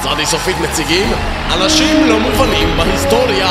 צדי סופית מציגים אנשים לא מובנים בהיסטוריה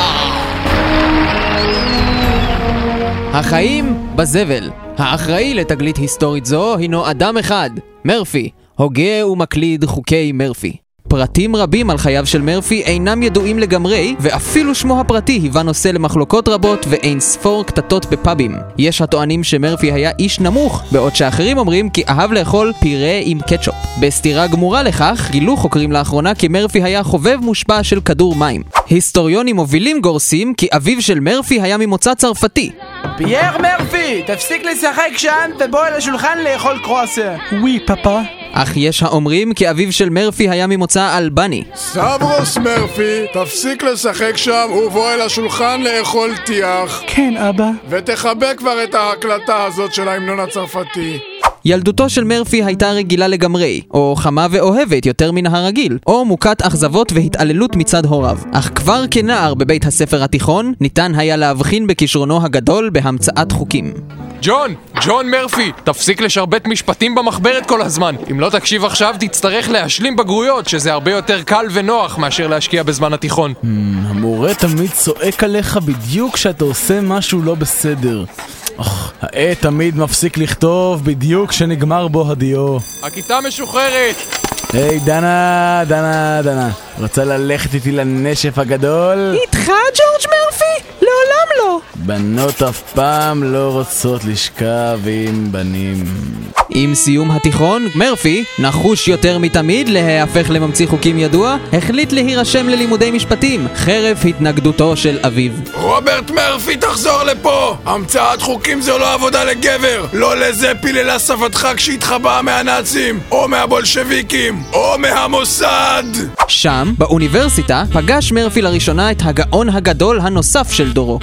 החיים בזבל. האחראי לתגלית היסטורית זו הינו אדם אחד, מרפי, הוגה ומקליד חוקי מרפי. פרטים רבים על חייו של מרפי אינם ידועים לגמרי, ואפילו שמו הפרטי היווה נושא למחלוקות רבות ואין ספור קטטות בפאבים. יש הטוענים שמרפי היה איש נמוך, בעוד שאחרים אומרים כי אהב לאכול פירה עם קטשופ. בסתירה גמורה לכך, גילו חוקרים לאחרונה כי מרפי היה חובב מושבע של כדור מים. היסטוריונים מובילים גורסים כי אביו של מרפי היה ממוצא צרפתי, פייר מרפי, תפסיק לשחק שם ובוא אל השולחן לאכול קרואסה. ווי, פאפה. אך יש האומרים כי אביו של מרפי היה ממוצא אלבני. סברוס מרפי, תפסיק לשחק שם ובוא אל השולחן לאכול טיח. כן, אבא. ותכבה כבר את ההקלטה הזאת של ההמנון הצרפתי. ילדותו של מרפי הייתה רגילה לגמרי, או חמה ואוהבת יותר מן הרגיל, או מוכת אכזבות והתעללות מצד הוריו. אך כבר כנער בבית הספר התיכון, ניתן היה להבחין בכישרונו הגדול בהמצאת חוקים. ג'ון! ג'ון מרפי! תפסיק לשרבט משפטים במחברת כל הזמן! אם לא תקשיב עכשיו, תצטרך להשלים בגרויות, שזה הרבה יותר קל ונוח מאשר להשקיע בזמן התיכון. המורה תמיד צועק עליך בדיוק כשאתה עושה משהו לא בסדר. אוח, העט תמיד מפסיק לכתוב בדיוק כשנגמר בו הדיו. הכיתה משוחררת! היי, דנה, דנה, דנה. רוצה ללכת איתי לנשף הגדול? איתך, ג'ורג' מרפי? בנות אף פעם לא רוצות לשכב עם בנים. עם סיום התיכון, מרפי, נחוש יותר מתמיד להיהפך לממציא חוקים ידוע, החליט להירשם ללימודי משפטים, חרף התנגדותו של אביו. רוברט מרפי, תחזור לפה! המצאת חוקים זו לא עבודה לגבר! לא לזה פיללה סבתך כשהתחבאה מהנאצים, או מהבולשביקים, או מהמוסד! שם, באוניברסיטה, פגש מרפי לראשונה את הגאון הגדול הנוסף של דורו.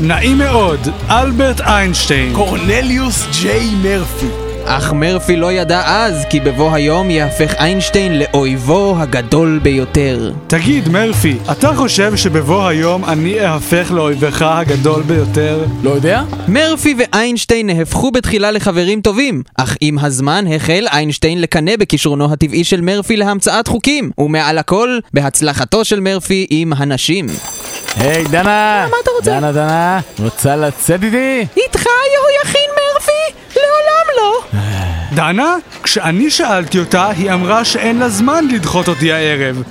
נעים מאוד, אלברט איינשטיין. קורנליוס ג'יי מרפי. אך מרפי לא ידע אז כי בבוא היום יהפך איינשטיין לאויבו הגדול ביותר. תגיד, מרפי, אתה חושב שבבוא היום אני אהפך לאויבך הגדול ביותר? לא יודע? מרפי ואיינשטיין נהפכו בתחילה לחברים טובים, אך עם הזמן החל איינשטיין לקנא בכישרונו הטבעי של מרפי להמצאת חוקים, ומעל הכל, בהצלחתו של מרפי עם הנשים. היי, דנה! מה אתה רוצה? דנה, דנה, רוצה לצאת איתי? איתך, יהויכין מרפי? דנה, כשאני שאלתי אותה, היא אמרה שאין לה זמן לדחות אותי הערב.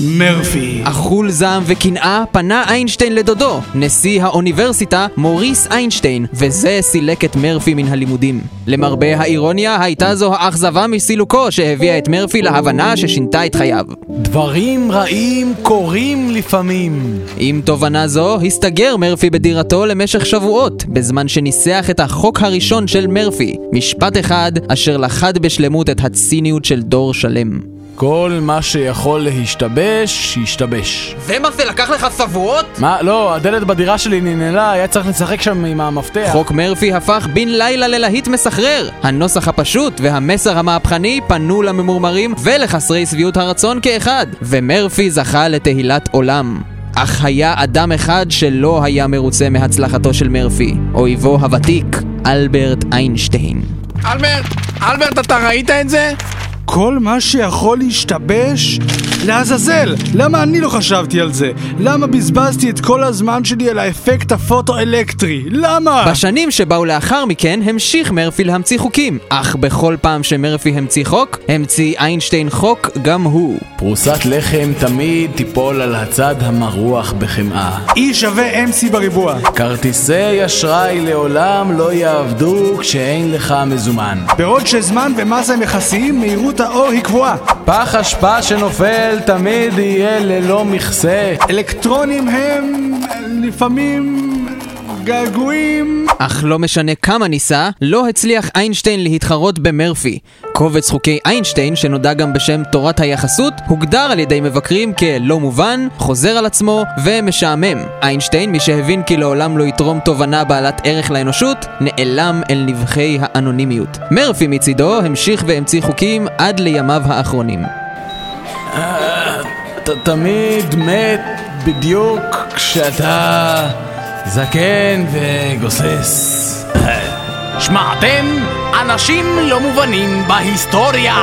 מרפי. אכול זעם וקנאה פנה איינשטיין לדודו, נשיא האוניברסיטה מוריס איינשטיין, וזה סילק את מרפי מן הלימודים. למרבה האירוניה, הייתה זו האכזבה מסילוקו שהביאה את מרפי להבנה ששינתה את חייו. דברים רעים קורים לפעמים. עם תובנה זו, הסתגר מרפי בדירתו למשך שבועות, בזמן שניסח את החוק הראשון של מרפי, משפט אחד אשר לכד בשלמות את הציניות של דור שלם. כל מה שיכול להשתבש, שישתבש. זה מה זה לקח לך שבועות? מה? לא, הדלת בדירה שלי ננעלה, היה צריך לשחק שם עם המפתח. חוק מרפי הפך בן לילה ללהיט מסחרר. הנוסח הפשוט והמסר המהפכני פנו לממורמרים ולחסרי שביעות הרצון כאחד, ומרפי זכה לתהילת עולם. אך היה אדם אחד שלא היה מרוצה מהצלחתו של מרפי, אויבו הוותיק, אלברט איינשטיין. אלברט, אלברט, אתה ראית את זה? כל מה שיכול להשתבש? לעזאזל! למה אני לא חשבתי על זה? למה בזבזתי את כל הזמן שלי על האפקט הפוטו-אלקטרי? למה? בשנים שבאו לאחר מכן המשיך מרפי להמציא חוקים, אך בכל פעם שמרפי המציא חוק, המציא איינשטיין חוק גם הוא. פרוסת לחם תמיד תיפול על הצד המרוח בחמאה. E שווה MC בריבוע. כרטיסי אשראי לעולם לא יעבדו כשאין לך מזומן. בעוד שזמן ומסה הם יחסיים, מהירות האור היא קבועה. פח אשפה שנופל תמיד יהיה ללא מכסה. אלקטרונים הם לפעמים געגועים. אך לא משנה כמה ניסה, לא הצליח איינשטיין להתחרות במרפי. קובץ חוקי איינשטיין, שנודע גם בשם תורת היחסות, הוגדר על ידי מבקרים כלא מובן, חוזר על עצמו ומשעמם. איינשטיין, מי שהבין כי לעולם לא יתרום תובנה בעלת ערך לאנושות, נעלם אל נבחי האנונימיות. מרפי מצידו המשיך והמציא חוקים עד לימיו האחרונים. אתה תמיד מת בדיוק כשאתה זקן וגוסס. שמעתם? אנשים לא מובנים בהיסטוריה!